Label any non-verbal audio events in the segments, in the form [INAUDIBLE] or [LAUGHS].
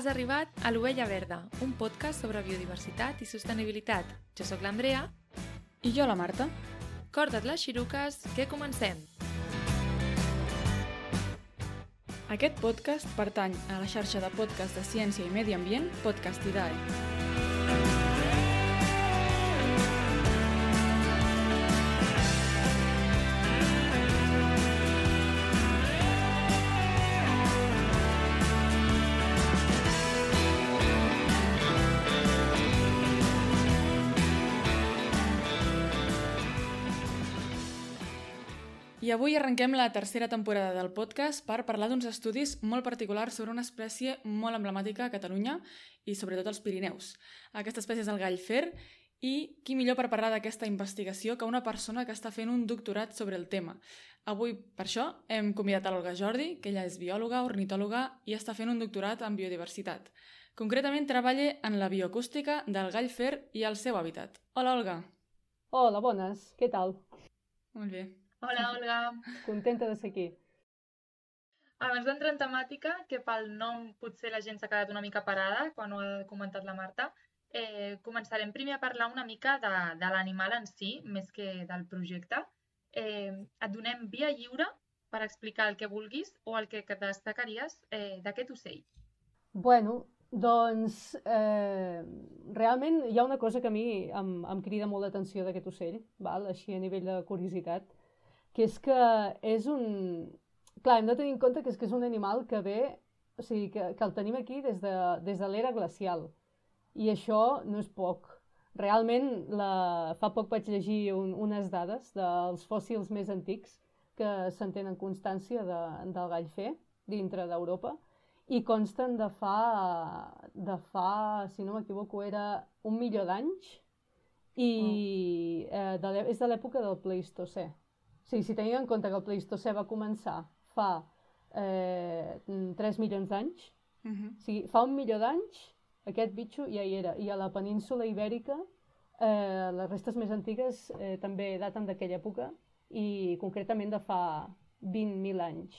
Has arribat a l'Ovella Verda, un podcast sobre biodiversitat i sostenibilitat. Jo sóc l'Andrea. I jo, la Marta. Corda't les xiruques, que comencem! Aquest podcast pertany a la xarxa de podcast de ciència i medi ambient Podcastidae. I avui arrenquem la tercera temporada del podcast per parlar d'uns estudis molt particulars sobre una espècie molt emblemàtica a Catalunya i sobretot als Pirineus. Aquesta espècie és el gall fer i qui millor per parlar d'aquesta investigació que una persona que està fent un doctorat sobre el tema. Avui, per això, hem convidat a l'Olga Jordi, que ella és biòloga, ornitòloga i està fent un doctorat en biodiversitat. Concretament treballa en la bioacústica del gall fer i el seu hàbitat. Hola, Olga. Hola, bones. Què tal? Molt bé. Hola, Olga. Contenta de ser aquí. Abans d'entrar en temàtica, que pel nom potser la gent s'ha quedat una mica parada quan ho ha comentat la Marta, eh, començarem primer a parlar una mica de, de l'animal en si, més que del projecte. Eh, et donem via lliure per explicar el que vulguis o el que destacaries eh, d'aquest ocell. Bueno, doncs eh, realment hi ha una cosa que a mi em, em crida molt l'atenció d'aquest ocell, val? així a nivell de curiositat, que és que és un... Clar, hem de tenir en compte que és que és un animal que ve, o sigui, que, que el tenim aquí des de, des de l'era glacial. I això no és poc. Realment, la... fa poc vaig llegir un, unes dades dels fòssils més antics que se'n tenen constància de, del gall fer dintre d'Europa i consten de fa, de fa, si no m'equivoco, era un milió d'anys i oh. eh, de és de l'època del Pleistocè. Sí, si tenim en compte que el Pleistocè va començar fa eh, 3 milions d'anys, uh -huh. o sigui, fa un milió d'anys aquest bitxo ja hi era. I a la península ibèrica eh, les restes més antigues eh, també daten d'aquella època i concretament de fa 20.000 anys.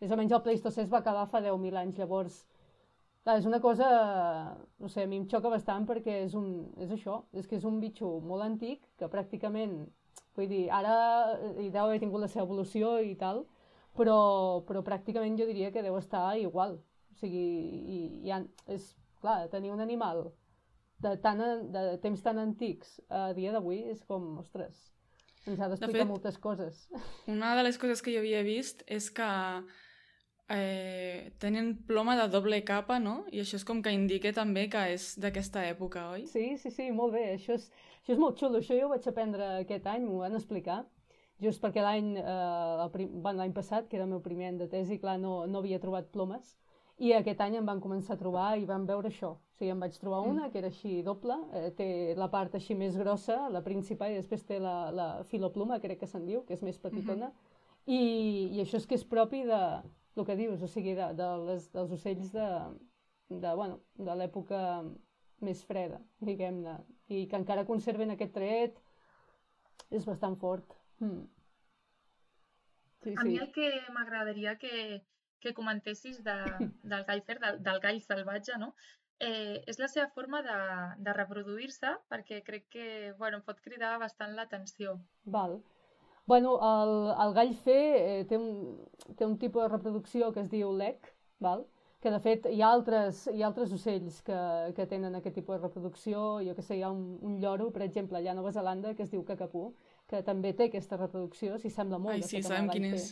Més o menys el Pleistocè es va acabar fa 10.000 anys, llavors clar, és una cosa, no sé, a mi em xoca bastant perquè és, un, és això, és que és un bitxo molt antic que pràcticament Vull dir, ara eh, hi deu haver tingut la seva evolució i tal, però, però pràcticament jo diria que deu estar igual. O sigui, i, i ha, és, clar, tenir un animal de, tan, de temps tan antics a dia d'avui és com, ostres, ens ha d'explicar de moltes coses. [LAUGHS] Una de les coses que jo havia vist és que eh, tenen ploma de doble capa, no? I això és com que indica també que és d'aquesta època, oi? Sí, sí, sí, molt bé. Això és, això és molt xulo. Això jo ho vaig aprendre aquest any, m'ho van explicar. Just perquè l'any eh, bueno, passat, que era el meu primer any de tesi, clar, no, no havia trobat plomes. I aquest any em van començar a trobar i van veure això. O sigui, em vaig trobar una mm. que era així doble, eh, té la part així més grossa, la principal, i després té la, la filopluma, crec que se'n diu, que és més petitona. Mm -hmm. I, I això és que és propi de, el que dius, o sigui, de, de les, dels ocells de, de, bueno, de l'època més freda, diguem-ne, i que encara conserven aquest tret és bastant fort. Mm. Sí, a sí. mi el que m'agradaria que, que comentessis de, [LAUGHS] del gall fer, del, del gall salvatge, no? Eh, és la seva forma de, de reproduir-se perquè crec que bueno, pot cridar bastant l'atenció. Val. Bueno, el, el gall fer eh, té, un, té un tipus de reproducció que es diu lec, val? Que de fet hi ha altres, hi ha altres ocells que, que tenen aquest tipus de reproducció, jo que sé, hi ha un, un lloro, per exemple, allà a Nova Zelanda, que es diu cacapú, que també té aquesta reproducció, si sembla molt. Ai, sí, sabem quin és.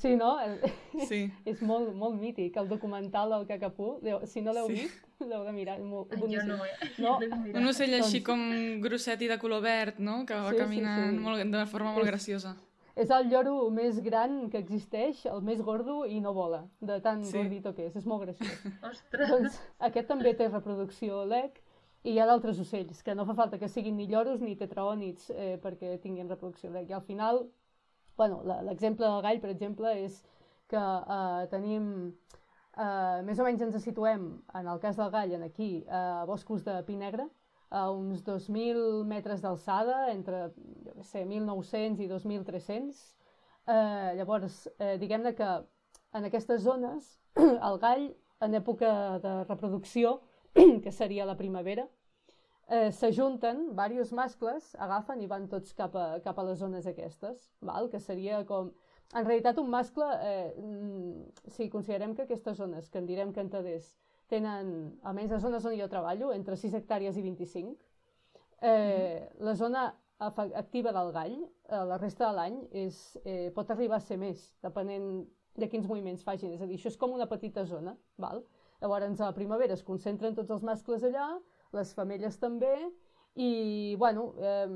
Sí, no? [LAUGHS] [LAUGHS] Sí. és molt, molt mític, el documental del cacapú, si no l'heu sí. vist, l'heu de mirar, molt Ai, Jo no, eh? No? Un ocell així doncs... com grosset i de color verd, no? Que va sí, caminant sí, sí. Molt, de forma molt és... graciosa és el lloro més gran que existeix, el més gordo i no vola, de tan sí. gordito que és. És molt graciós. [LAUGHS] Ostres! Doncs aquest també té reproducció lec i hi ha d'altres ocells, que no fa falta que siguin ni lloros ni tetraònits eh, perquè tinguin reproducció lec. I al final, bueno, l'exemple del gall, per exemple, és que eh, tenim... Eh, més o menys ens situem, en el cas del gall, en aquí, a eh, boscos de pi negre, a uns 2.000 metres d'alçada, entre jo què sé, 1.900 i 2.300. Eh, llavors, eh, diguem-ne que en aquestes zones [CLEARS THROAT] el gall en època de reproducció, [CLEARS THROAT] que seria la primavera, eh, s'ajunten diversos mascles, agafen i van tots cap a, cap a les zones aquestes, val? que seria com... En realitat, un mascle, eh, mm, si considerem que aquestes zones, que en direm cantaders, tenen, almenys les zones on jo treballo, entre 6 hectàrees i 25, eh, mm. la zona activa del gall, eh, la resta de l'any, eh, pot arribar a ser més, depenent de quins moviments facin. És a dir, això és com una petita zona. Val? Llavors, a la primavera es concentren tots els mascles allà, les femelles també, i, bueno, eh,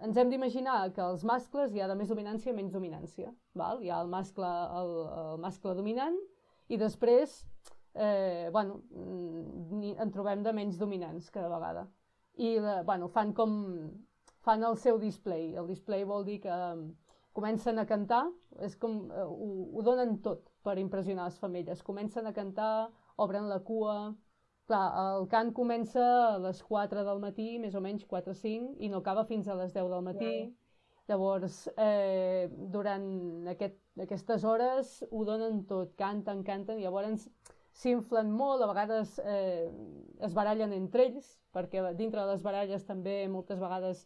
ens hem d'imaginar que els mascles hi ha de més dominància i menys dominància. Val? Hi ha el mascle, el, el mascle dominant i després, eh, bueno, mm, en trobem de menys dominants cada vegada. I, la, bueno, fan com, fan el seu display. El display vol dir que eh, comencen a cantar, és com, eh, ho, ho donen tot per impressionar les femelles. Comencen a cantar, obren la cua, Clar, el cant comença a les 4 del matí, més o menys 4 o 5, i no acaba fins a les 10 del matí. Yeah. Llavors, eh, durant aquest, aquestes hores ho donen tot, canten, canten, i llavors s'inflen molt, a vegades eh, es barallen entre ells, perquè dintre de les baralles també moltes vegades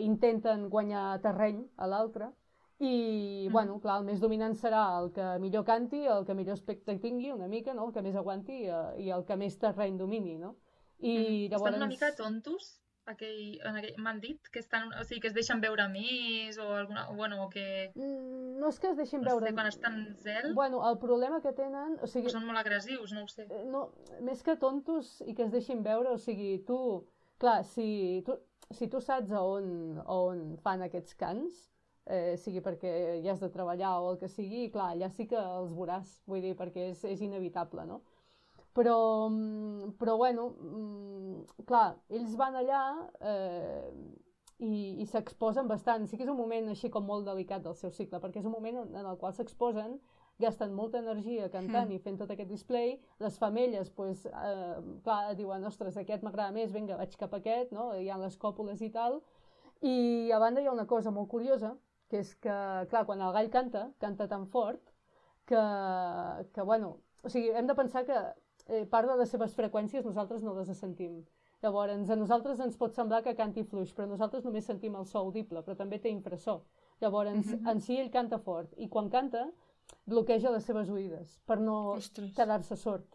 intenten guanyar terreny a l'altre, i, mm. bueno, clar, el més dominant serà el que millor canti, el que millor aspecte tingui una mica, no? el que més aguanti i, eh, i el que més terreny domini, no? I mm. llavors... Estan una mica tontos, aquell, en aquell, m'han dit que estan, o sigui, que es deixen veure més o alguna, bueno, o que... Mm, no és que es deixin no veure... Sé, quan estan zel... Bueno, el problema que tenen... O sigui, o són molt agressius, no ho sé. Eh, no, més que tontos i que es deixin veure, o sigui, tu... Clar, si tu, si tu saps on, on fan aquests cants, eh, sigui perquè ja has de treballar o el que sigui, clar, allà sí que els veuràs, vull dir, perquè és, és inevitable, no? Però, mm, però bueno, mm, clar, ells van allà eh, i, i s'exposen bastant. Sí que és un moment així com molt delicat del seu cicle, perquè és un moment en, en el qual s'exposen, gasten molta energia cantant mm. i fent tot aquest display, les femelles, pues, eh, clar, diuen, ostres, aquest m'agrada més, vinga, vaig cap a aquest, no? hi ha les còpules i tal, i a banda hi ha una cosa molt curiosa, que és que, clar, quan el gall canta, canta tan fort que, que bueno, o sigui, hem de pensar que eh, part de les seves freqüències nosaltres no les sentim. Llavors, a nosaltres ens pot semblar que canti fluix, però nosaltres només sentim el so audible, però també té infrasó. Llavors, mm -hmm. en si ell canta fort, i quan canta, bloqueja les seves oïdes per no quedar-se sord.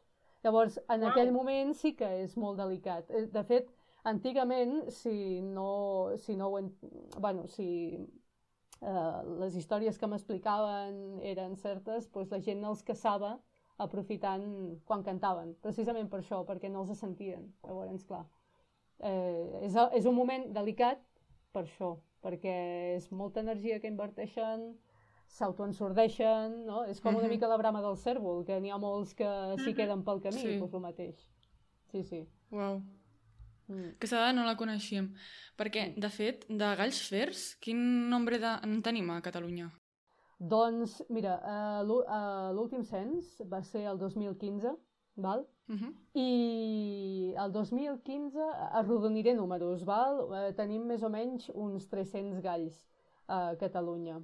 Llavors, en wow. aquell moment sí que és molt delicat. Eh, de fet, antigament, si no, si no ho... Bueno, si eh, les històries que m'explicaven eren certes, doncs la gent els caçava aprofitant quan cantaven, precisament per això, perquè no els sentien. Llavors, clar, eh, és, és un moment delicat per això, perquè és molta energia que inverteixen, s'autoensordeixen, no? És com una mica la brama del cèrvol, que n'hi ha molts que s'hi queden pel camí, sí. doncs el mateix. Sí, sí. Wow. Mm. Aquesta dada no la coneixíem. Perquè, mm. de fet, de galls fers, quin nombre de... en tenim a Catalunya? Doncs, mira, uh, l'últim cens va ser el 2015, val? Uh mhm. -huh. I el 2015, arrodoniré números, val? Uh, tenim més o menys uns 300 galls a Catalunya.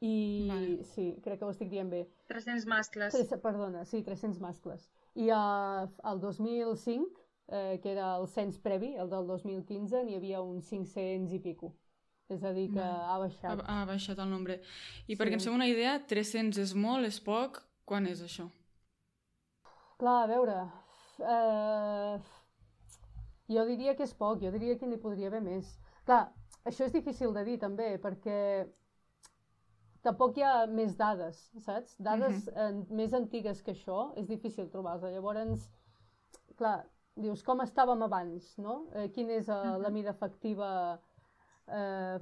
I vale. sí, crec que ho estic dient bé. 300 mascles. Tres, perdona, sí, 300 mascles. I uh, el 2005 eh, que era el cens previ, el del 2015, n'hi havia uns 500 i pico. És a dir, que no. ha baixat. Ha, ha baixat el nombre. I sí. perquè ens fem una idea, 300 és molt, és poc? Quan és això? Clar, a veure... Eh, jo diria que és poc, jo diria que n'hi podria haver més. Clar, això és difícil de dir també, perquè tampoc hi ha més dades, saps? Dades uh -huh. eh, més antigues que això és difícil trobar-les. Llavors, clar, dius, com estàvem abans, no? Eh, quina és uh, uh -huh. la mida efectiva? Eh,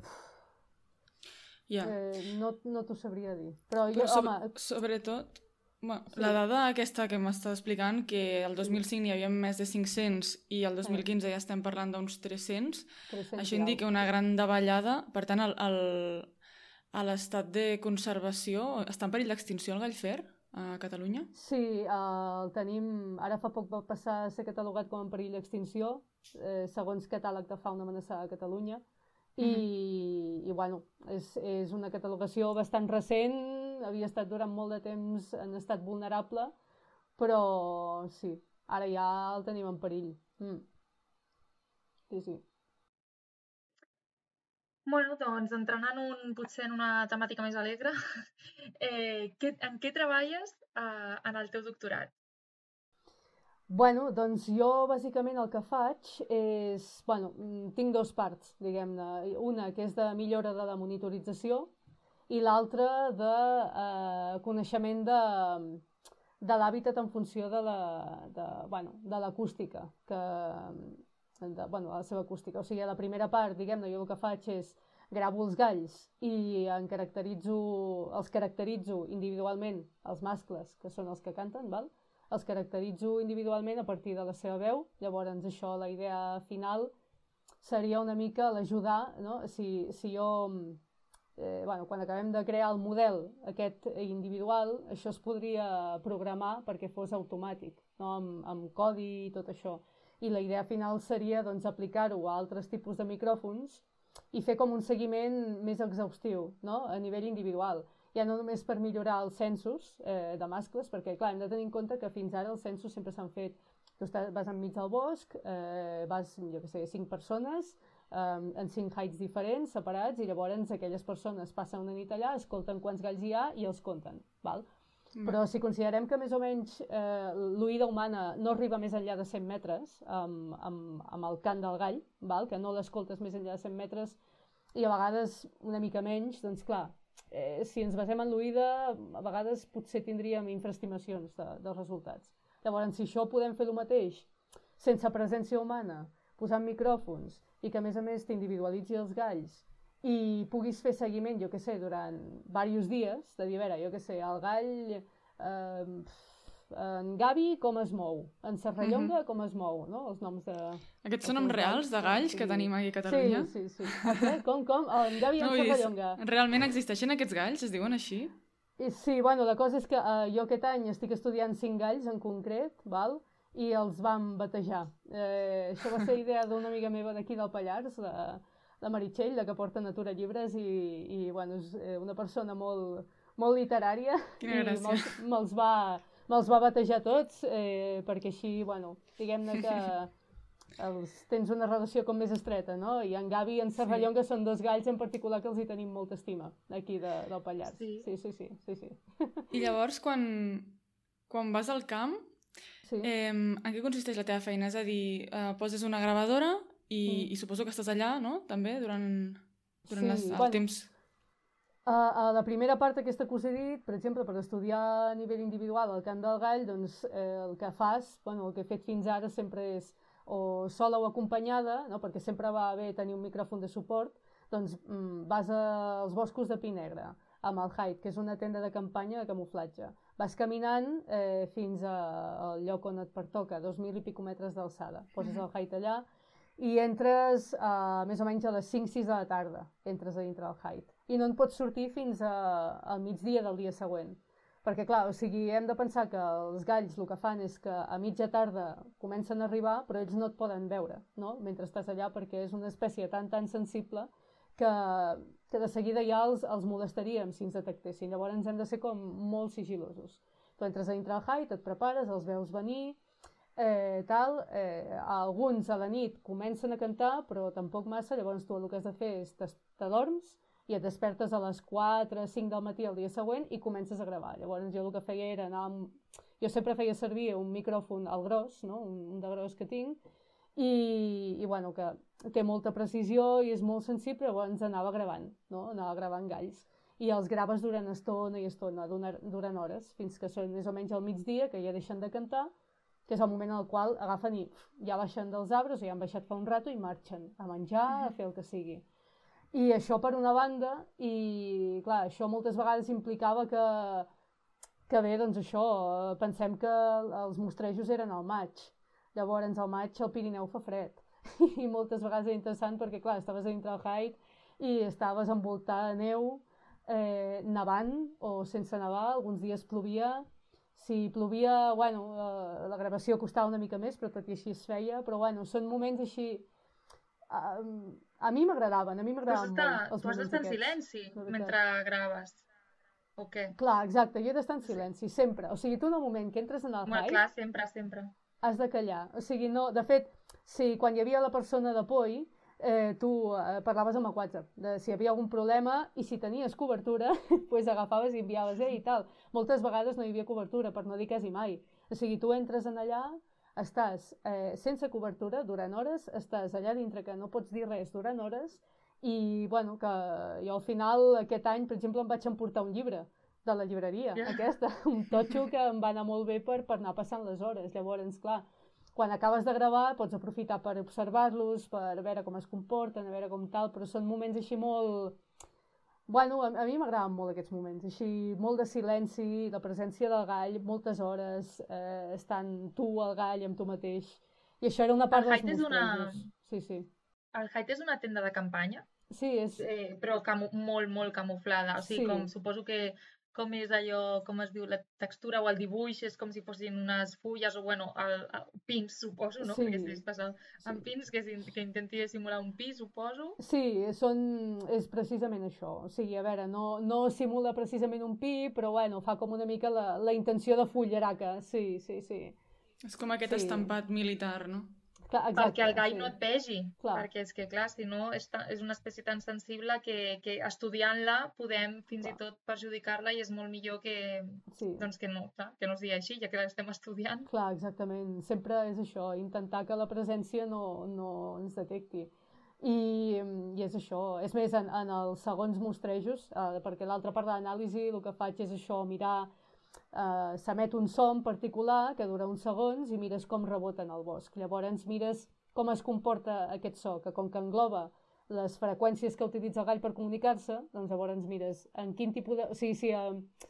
yeah. eh, no no t'ho sabria dir. Però, Però jo, so home... Sobretot, bueno, sí. la dada aquesta que m'està explicant, que el 2005 n'hi havia més de 500 i el 2015 sí. ja estem parlant d'uns 300, 300, això indica una gran davallada. Per tant, el, el, a l'estat de conservació està en perill d'extinció el gallfer? a Catalunya? Sí, el tenim... Ara fa poc va passar a ser catalogat com en perill d'extinció, eh, segons catàleg de fauna amenaçada a Catalunya, i, mm -hmm. i bueno, és, és una catalogació bastant recent, havia estat durant molt de temps en estat vulnerable, però sí, ara ja el tenim en perill. Mm. Sí, sí. Bueno, doncs entrant en un, potser en una temàtica més alegre, [LAUGHS] eh, què, en què treballes eh, en el teu doctorat? Bueno, doncs jo bàsicament el que faig és... Bueno, mm, tinc dos parts, diguem-ne. Una que és de millora de la monitorització i l'altra de eh, coneixement de, de l'hàbitat en funció de la, de, bueno, de l'acústica, que, de, bueno, la seva acústica. O sigui, la primera part, diguem-ne, jo el que faig és gravo els galls i en caracteritzo, els caracteritzo individualment, els mascles, que són els que canten, val? Els caracteritzo individualment a partir de la seva veu. Llavors, això, la idea final seria una mica l'ajudar, no? si, si jo eh, bueno, quan acabem de crear el model aquest individual, això es podria programar perquè fos automàtic, no? amb, amb codi i tot això. I la idea final seria doncs, aplicar-ho a altres tipus de micròfons i fer com un seguiment més exhaustiu no? a nivell individual. Ja no només per millorar els censos eh, de mascles, perquè clar, hem de tenir en compte que fins ara els censos sempre s'han fet tu estàs, vas enmig del bosc, eh, vas, jo què sé, cinc persones, um, en cinc heights diferents, separats, i llavors aquelles persones passen una nit allà, escolten quants galls hi ha i els compten. Val? Mm. Però si considerem que més o menys eh, l'oïda humana no arriba més enllà de 100 metres amb, amb, amb el cant del gall, val? que no l'escoltes més enllà de 100 metres i a vegades una mica menys, doncs clar, eh, si ens basem en l'oïda, a vegades potser tindríem infraestimacions de, dels resultats. Llavors, si això podem fer el mateix sense presència humana, posant micròfons i que a més a més t'individualitzi els galls i puguis fer seguiment, jo que sé, durant diversos dies, de dir, a veure, jo que sé, el gall, eh, en Gavi com es mou, en Serrallonga mm -hmm. com es mou, no? Els noms de... Aquests són noms reals de galls que tenim aquí a Catalunya? Sí, sí, sí. Okay, com, com? En Gavi no, en Serrallonga. Realment existeixen aquests galls? Es diuen així? I, sí, bueno, la cosa és que uh, jo aquest any estic estudiant cinc galls en concret, val? i els vam batejar. Eh, això va ser idea d'una amiga meva d'aquí del Pallars, la, la Meritxell, la que porta Natura Llibres, i, i bueno, és eh, una persona molt, molt literària. Quina gràcia. me'ls me va, me va batejar tots, eh, perquè així, bueno, diguem-ne que els, tens una relació com més estreta, no? I en Gavi i en Serrallón, sí. que són dos galls en particular que els hi tenim molta estima, aquí de, del Pallars. Sí. Sí, sí, sí, sí, sí. I llavors, quan, quan vas al camp, sí. eh, en què consisteix la teva feina? És a dir, eh, poses una gravadora i, mm. i suposo que estàs allà, no?, també, durant, durant sí, les, el bueno, temps... A, a la primera part aquesta que us he dit, per exemple, per estudiar a nivell individual el cant del gall, doncs eh, el que fas, bueno, el que he fet fins ara sempre és o sola o acompanyada, no? perquè sempre va bé tenir un micròfon de suport, doncs mm, vas als boscos de Pi Negre, amb el Hyde, que és una tenda de campanya de camuflatge. Vas caminant eh, fins a, al lloc on et pertoca, 2.000 i pico metres d'alçada. Poses el Hyde allà i entres a, més o menys a les 5-6 de la tarda, entres a dintre del Hyde. I no en pots sortir fins a, al migdia del dia següent. Perquè, clar, o sigui, hem de pensar que els galls el que fan és que a mitja tarda comencen a arribar, però ells no et poden veure, no?, mentre estàs allà, perquè és una espècie tan, tan sensible que, que de seguida ja els, els molestaríem si ens detectessin. Llavors hem de ser com molt sigilosos. Tu entres a dintre del Hyde, et prepares, els veus venir, eh, tal, eh, alguns a la nit comencen a cantar, però tampoc massa, llavors tu el que has de fer és t'adorms i et despertes a les 4, 5 del matí el dia següent i comences a gravar. Llavors jo el que feia era anar amb... Jo sempre feia servir un micròfon al gros, no? un, un de gros que tinc, i, i bueno, que té molta precisió i és molt sensible, llavors anava gravant, no? anava gravant galls. I els graves durant estona i estona, durant hores, fins que són més o menys al migdia, que ja deixen de cantar, que és el moment en el qual agafen i ja baixen dels arbres, o ja han baixat fa un rato i marxen a menjar, a fer el que sigui. I això per una banda, i clar, això moltes vegades implicava que, que bé, doncs això, pensem que els mostrejos eren al maig. Llavors, al maig el Pirineu fa fred. [LAUGHS] I moltes vegades era interessant perquè, clar, estaves a dintre del hike i estaves envoltada de neu, eh, nevant o sense nevar, alguns dies plovia, si plovia, bueno, eh, la gravació costava una mica més, però tot i així es feia, però bueno, són moments així... A mi m'agradaven, a mi m'agradaven molt tu has d'estar en silenci mentre graves. o què? Clar, exacte, jo he d'estar en silenci, sempre. O sigui, tu en el moment que entres en el Home, hype, clar, sempre, sempre. has de callar. O sigui, no... De fet, si quan hi havia la persona de Poi, eh, tu eh, parlaves amb el WhatsApp de si hi havia algun problema i si tenies cobertura, [LAUGHS] pues agafaves i enviaves eh, i tal. Moltes vegades no hi havia cobertura, per no dir quasi mai. O sigui, tu entres en allà, estàs eh, sense cobertura durant hores, estàs allà dintre que no pots dir res durant hores i, bueno, que jo al final aquest any, per exemple, em vaig emportar un llibre de la llibreria, Ja. aquesta, [LAUGHS] un totxo que em va anar molt bé per, per anar passant les hores. Llavors, clar, quan acabes de gravar pots aprofitar per observar-los, per veure com es comporten, a veure com tal, però són moments així molt... Bueno, a, a mi m'agraden molt aquests moments, així molt de silenci, la presència del gall, moltes hores, eh, estant tu al gall amb tu mateix. I això era una part El dels és una-. Sí, sí. El Hyde és una tenda de campanya, Sí, és... eh, però camu molt, molt camuflada. O sigui, Sí. com suposo que com és allò, com es diu, la textura o el dibuix, és com si fossin unes fulles o, bueno, el, el, pins, suposo, no? Sí. Perquè si estàs amb Sí. pins, que, si- que intenti simular un pi, suposo. Sí, són, és precisament això. O sigui, a veure, no, no simula precisament un pi, però bueno, fa com una mica la, la intenció de fulleraca. Sí, sí, sí. És com aquest Sí. estampat militar, no? Clar, exacte, perquè el gall sí. no et vegi. Clar. Perquè és que, clar, si no, és, ta, és una espècie tan sensible que, que estudiant-la podem fins i Clar. tot perjudicar-la i és molt millor que, Sí. doncs que no, clar, que no es digui així, ja que l'estem estudiant. Clar, exactament. Sempre és això, intentar que la presència no, no ens detecti. I, I és això. És més, en, en els segons mostrejos, eh, perquè l'altra part de l'anàlisi el que faig és això, mirar eh, s'emet un so en particular que dura uns segons i mires com rebota en el bosc. Llavors mires com es comporta aquest so, que com que engloba les freqüències que utilitza el gall per comunicar-se, doncs llavors mires en quin tipus de... O sigui, si, eh,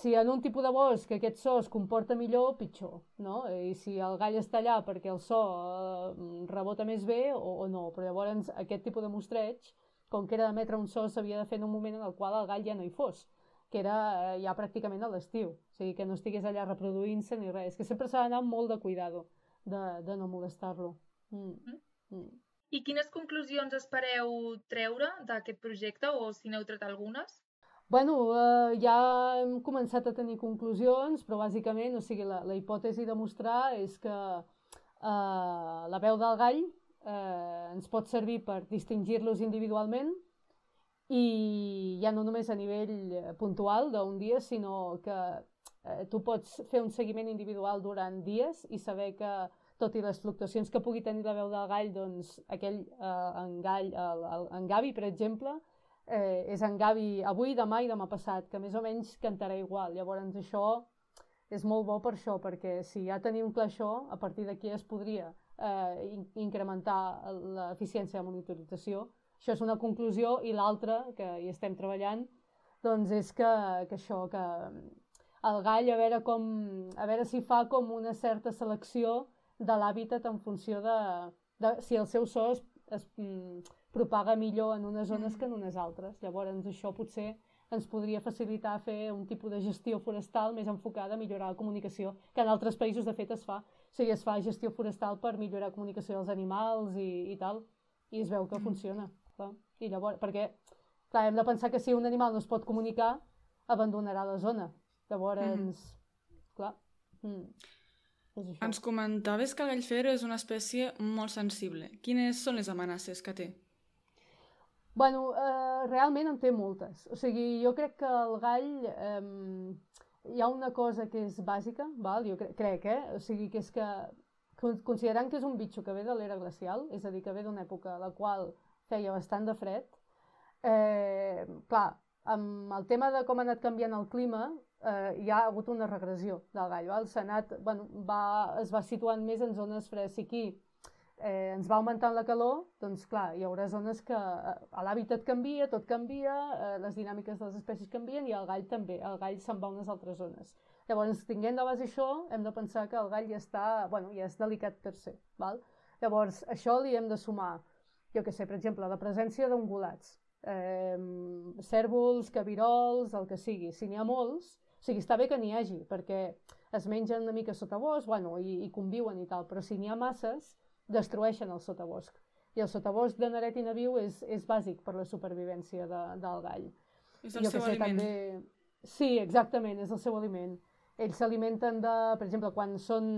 si en un tipus de bosc aquest so es comporta millor, pitjor, no? I si el gall està allà perquè el so eh, rebota més bé o, o no. Però llavors aquest tipus de mostreig, com que era d'emetre un so, s'havia de fer en un moment en el qual el gall ja no hi fos que era eh, ja pràcticament a l'estiu, o sigui, que no estigués allà reproduint-se ni res, que sempre s'ha d'anar molt de cuidado de, de no molestar-lo. Mm. Mm. I quines conclusions espereu treure d'aquest projecte o si n'heu tret algunes? Bueno, eh, ja hem començat a tenir conclusions, però bàsicament, o sigui, la, la hipòtesi de mostrar és que eh, la veu del gall eh, ens pot servir per distingir-los individualment i ja no només a nivell eh, puntual d'un dia, sinó que eh, tu pots fer un seguiment individual durant dies i saber que, tot i les fluctuacions que pugui tenir la veu del gall, doncs aquell eh, gall, el, el, en Gavi, per exemple, eh, és en Gavi avui, demà i demà passat, que més o menys cantarà igual. Llavors això és molt bo per això, perquè si ja tenim clar això, a partir d'aquí es podria eh, in incrementar l'eficiència de monitorització. Això és una conclusió i l'altra, que hi estem treballant, doncs és que, que això, que el gall a veure, com, a veure si fa com una certa selecció de l'hàbitat en funció de, de si el seu so es, es mm, propaga millor en unes zones que en unes altres. Llavors això potser ens podria facilitar fer un tipus de gestió forestal més enfocada a millorar la comunicació, que en altres països de fet es fa. O sigui, es fa gestió forestal per millorar la comunicació dels animals i, i tal, i es veu que funciona. Clar. I llavors, perquè clar, hem de pensar que si un animal no es pot comunicar, abandonarà la zona. Llavors, clar, mm, és això. Ens comentaves que el gall fer és una espècie molt sensible. Quines són les amenaces que té? Bueno, eh, realment en té moltes. O sigui, jo crec que el gall... Eh, hi ha una cosa que és bàsica, val? jo cre crec, eh? O sigui, que és que, con- considerant que és un bitxo que ve de l'era glacial, és a dir, que ve d'una època a la qual feia bastant de fred, eh, clar, amb el tema de com ha anat canviant el clima, eh, hi ha hagut una regressió del gall. Val? S'ha anat, bueno, va, es va situant més en zones fredes. Si aquí eh, ens va augmentant la calor, doncs clar, hi haurà zones que eh, l'hàbitat canvia, tot canvia, eh, les dinàmiques de les espècies canvien i el gall també. El gall se'n va a unes altres zones. Llavors, tinguent de base això, hem de pensar que el gall ja està, bueno, ja és delicat per ser. Val? Llavors, això li hem de sumar, jo que sé, per exemple, la presència d'ungulats, eh, cèrvols, cabirols, el que sigui. Si n'hi ha molts, o sigui, està bé que n'hi hagi, perquè es mengen una mica sotabosc, bueno, i, i conviuen i tal, però si n'hi ha masses, destrueixen el sotabosc. I el sotabosc de neretina viu és, és bàsic per la supervivència de, del gall. És el jo seu sé, aliment. també... Sí, exactament, és el seu aliment. Ells s'alimenten de, per exemple, quan són,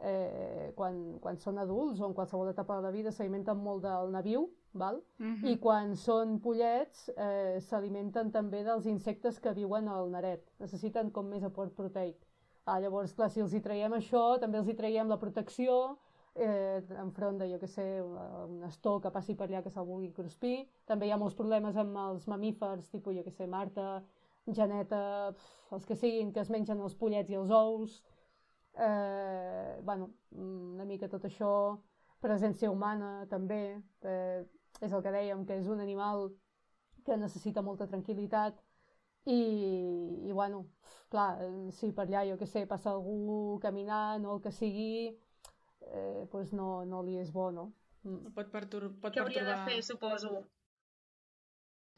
eh, quan, quan són adults o en qualsevol etapa de la vida s'alimenten molt del naviu, val? Mm -hmm. i quan són pollets eh, s'alimenten també dels insectes que viuen al naret. Necessiten com més aport proteic. Ah, llavors, clar, si els hi traiem això, també els hi traiem la protecció, eh, enfront de, jo que sé, un estó que passi per allà que se'l vulgui cruspir. També hi ha molts problemes amb els mamífers, tipus, jo que sé, Marta, Janeta, pf, els que siguin, que es mengen els pollets i els ous. Eh, bueno, una mica tot això. Presència humana, també. Eh, és el que dèiem, que és un animal que necessita molta tranquil·litat i, i bueno, clar, si per allà, jo que sé, passa algú caminant o el que sigui, eh, pues no, no li és bo, no? Mm. Pot, pertur pot Què hauria de fer, suposo?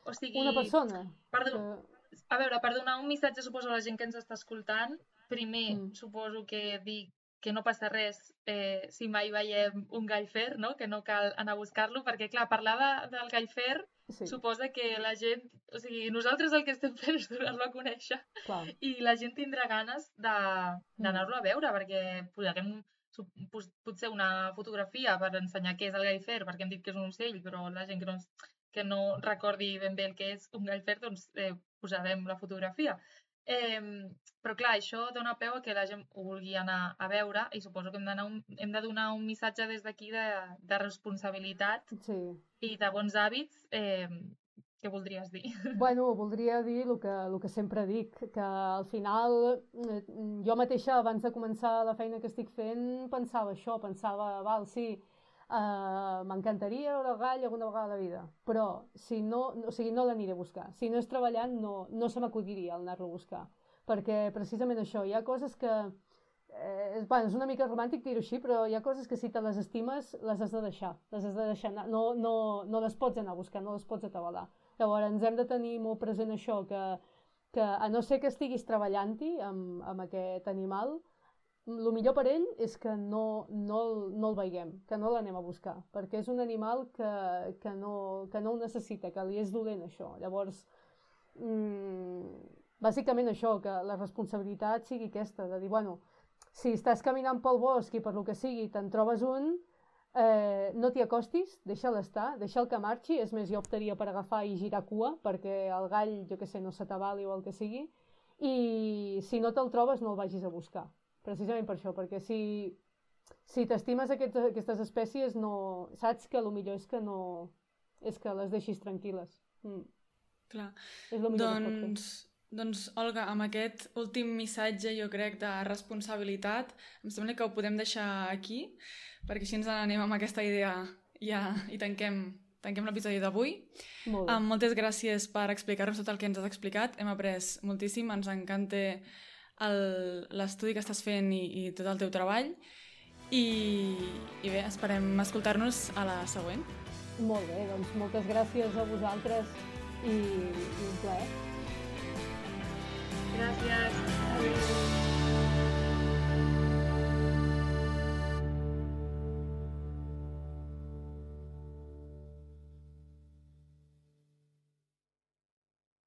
O sigui... Una persona Perdó, que... a veure, per donar un missatge, suposo, a la gent que ens està escoltant, primer, Mm. suposo que dir que no passa res eh, si mai veiem un gall fer, no? que no cal anar a buscar-lo, perquè, clar, parlar de, del gall fer Sí, suposa que la gent... O sigui, nosaltres el que estem fent és donar-lo a conèixer clar. i la gent tindrà ganes de- d'anar-lo a veure, perquè posarem potser una fotografia per ensenyar què és el gall fer, perquè hem dit que és un ocell, però la gent que no, que no recordi ben bé el que és un gall fer, doncs eh, posarem la fotografia. Eh, però clar, això dona peu a que la gent ho vulgui anar a veure i suposo que hem, un, hem de donar un missatge des d'aquí de, de responsabilitat Sí. i de bons hàbits. Eh, què voldries dir? [LAUGHS] Bueno, voldria dir el que, el que sempre dic, que al final eh, jo mateixa abans de començar la feina que estic fent pensava això, pensava, val, sí, eh, m'encantaria veure el gall alguna vegada a la vida, però si no, o sigui, no l'aniré a buscar. Si no és treballant, no, no se m'acudiria el anar-lo a buscar, perquè precisament això, hi ha coses que eh, bueno, és una mica romàntic dir-ho així, però hi ha coses que si te les estimes les has de deixar, les has de deixar anar, no, no, no les pots anar a buscar, no les pots atabalar. Llavors ens hem de tenir molt present això, que, que a no ser que estiguis treballant-hi amb, amb aquest animal, el millor per ell és que no, no, no el veiem, que no l'anem a buscar, perquè és un animal que, que, no, que no ho necessita, que li és dolent això. Llavors, mm, bàsicament això, que la responsabilitat sigui aquesta, de dir, bueno, si estàs caminant pel bosc i per lo que sigui te'n trobes un, eh, no t'hi acostis, deixa'l estar, deixa'l que marxi, és més, jo optaria per agafar i girar cua, perquè el gall, jo que sé, no s'atabali o el que sigui, i si no te'l trobes no el vagis a buscar, precisament per això, perquè si, si t'estimes aquest, aquestes espècies, no, saps que el millor és que no, és que les deixis tranquil·les. Mm. Clar. És el millor que pot fer. Doncs, doncs, Olga, amb aquest últim missatge, jo crec, de responsabilitat, em sembla que ho podem deixar aquí, perquè així ens n'anem amb aquesta idea ja, i tanquem, tanquem l'episodi d'avui. Molt. Um, moltes gràcies per explicar-nos tot el que ens has explicat. Hem après moltíssim, ens encanta l'estudi que estàs fent i, i tot el teu treball. I, i bé, esperem escoltar-nos a la següent. Molt bé, doncs moltes gràcies a vosaltres i, i un plaer. Gràcies. Adéu.